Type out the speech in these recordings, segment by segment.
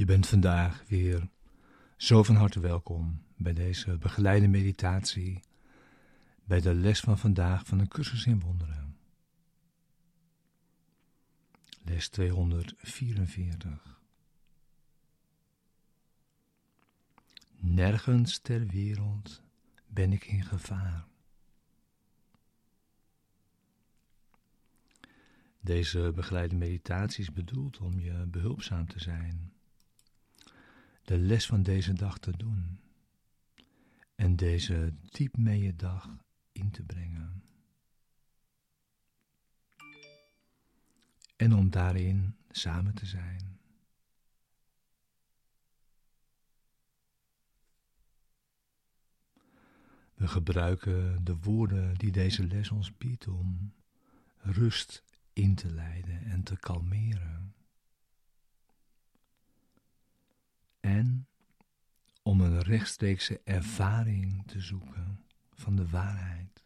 Je bent vandaag weer zo van harte welkom bij deze begeleide meditatie, bij de les van vandaag van een cursus in wonderen. Les 244. Nergens ter wereld ben ik in gevaar. Deze begeleide meditatie is bedoeld om je behulpzaam te zijn, de les van deze dag te doen en deze diep mee je dag in te brengen. En om daarin samen te zijn. We gebruiken de woorden die deze les ons biedt om rust in te leiden en te kalmeren. En om een rechtstreekse ervaring te zoeken van de waarheid.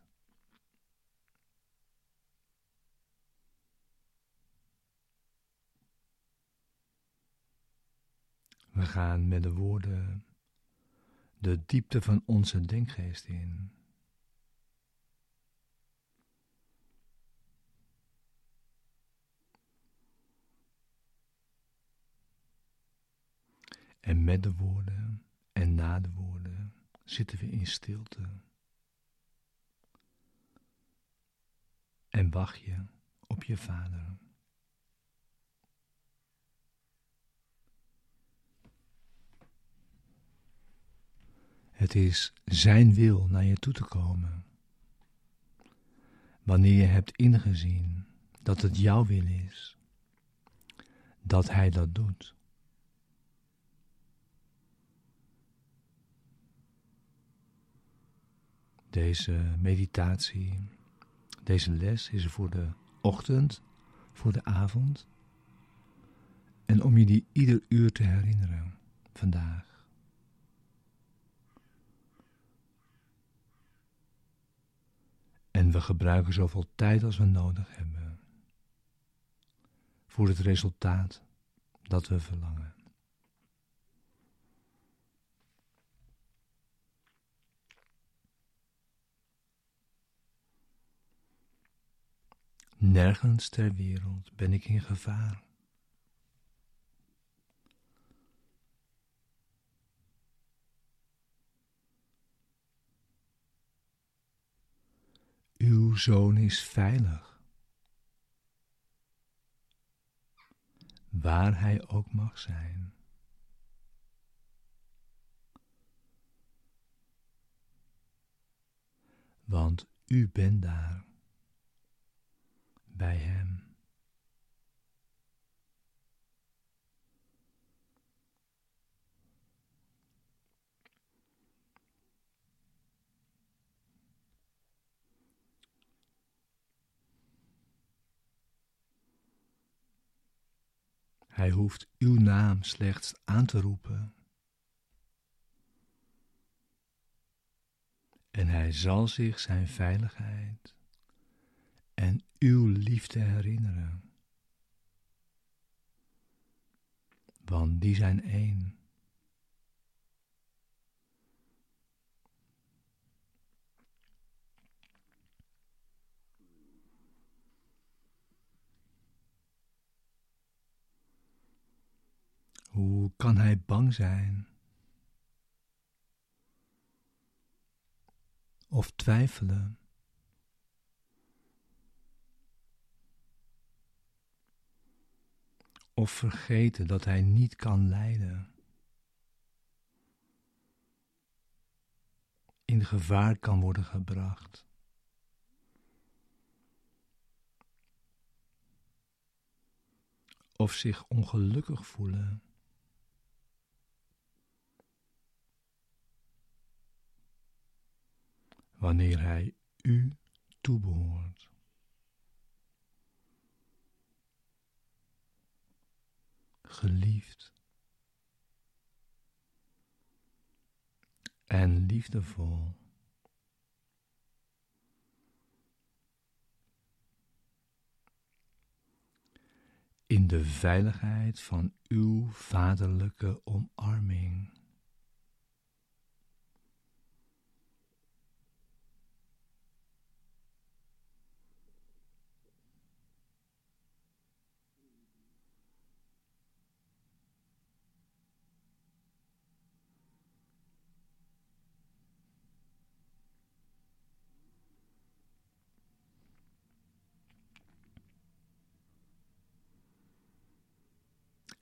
We gaan met de woorden de diepte van onze denkgeest in. En met de woorden en na de woorden zitten we in stilte. En wacht je op je vader. Het is Zijn wil naar je toe te komen. Wanneer je hebt ingezien dat het jouw wil is, dat Hij dat doet. Deze meditatie, deze les is voor de ochtend, voor de avond. En om je die ieder uur te herinneren vandaag. En we gebruiken zoveel tijd als we nodig hebben voor het resultaat dat we verlangen. Nergens ter wereld ben ik in gevaar. Uw zoon is veilig. Waar hij ook mag zijn. Want u bent daar bij Hem. Hij hoeft uw naam slechts aan te roepen. En hij zal zich zijn veiligheid en uw liefde herinneren. Want die zijn één. Hoe kan hij bang zijn? Of twijfelen? Of vergeten dat hij niet kan lijden. In gevaar kan worden gebracht. Of zich ongelukkig voelen. Wanneer hij u toebehoort. Geliefd en liefdevol. in de veiligheid van uw vaderlijke omarming.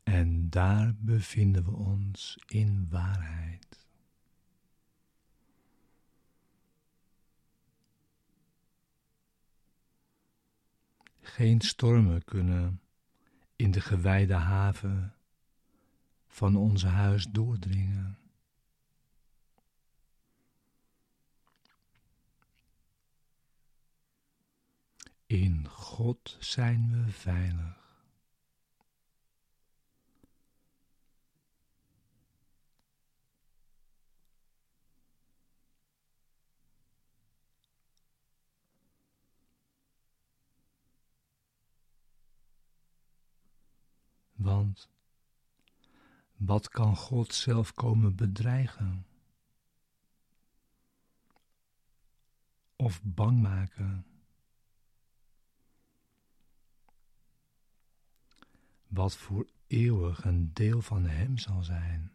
En daar bevinden we ons in waarheid. Geen stormen kunnen in de gewijde haven van ons huis doordringen. In God zijn we veilig. Want wat kan God zelf komen bedreigen? Of bang maken? Wat voor eeuwig een deel van Hem zal zijn.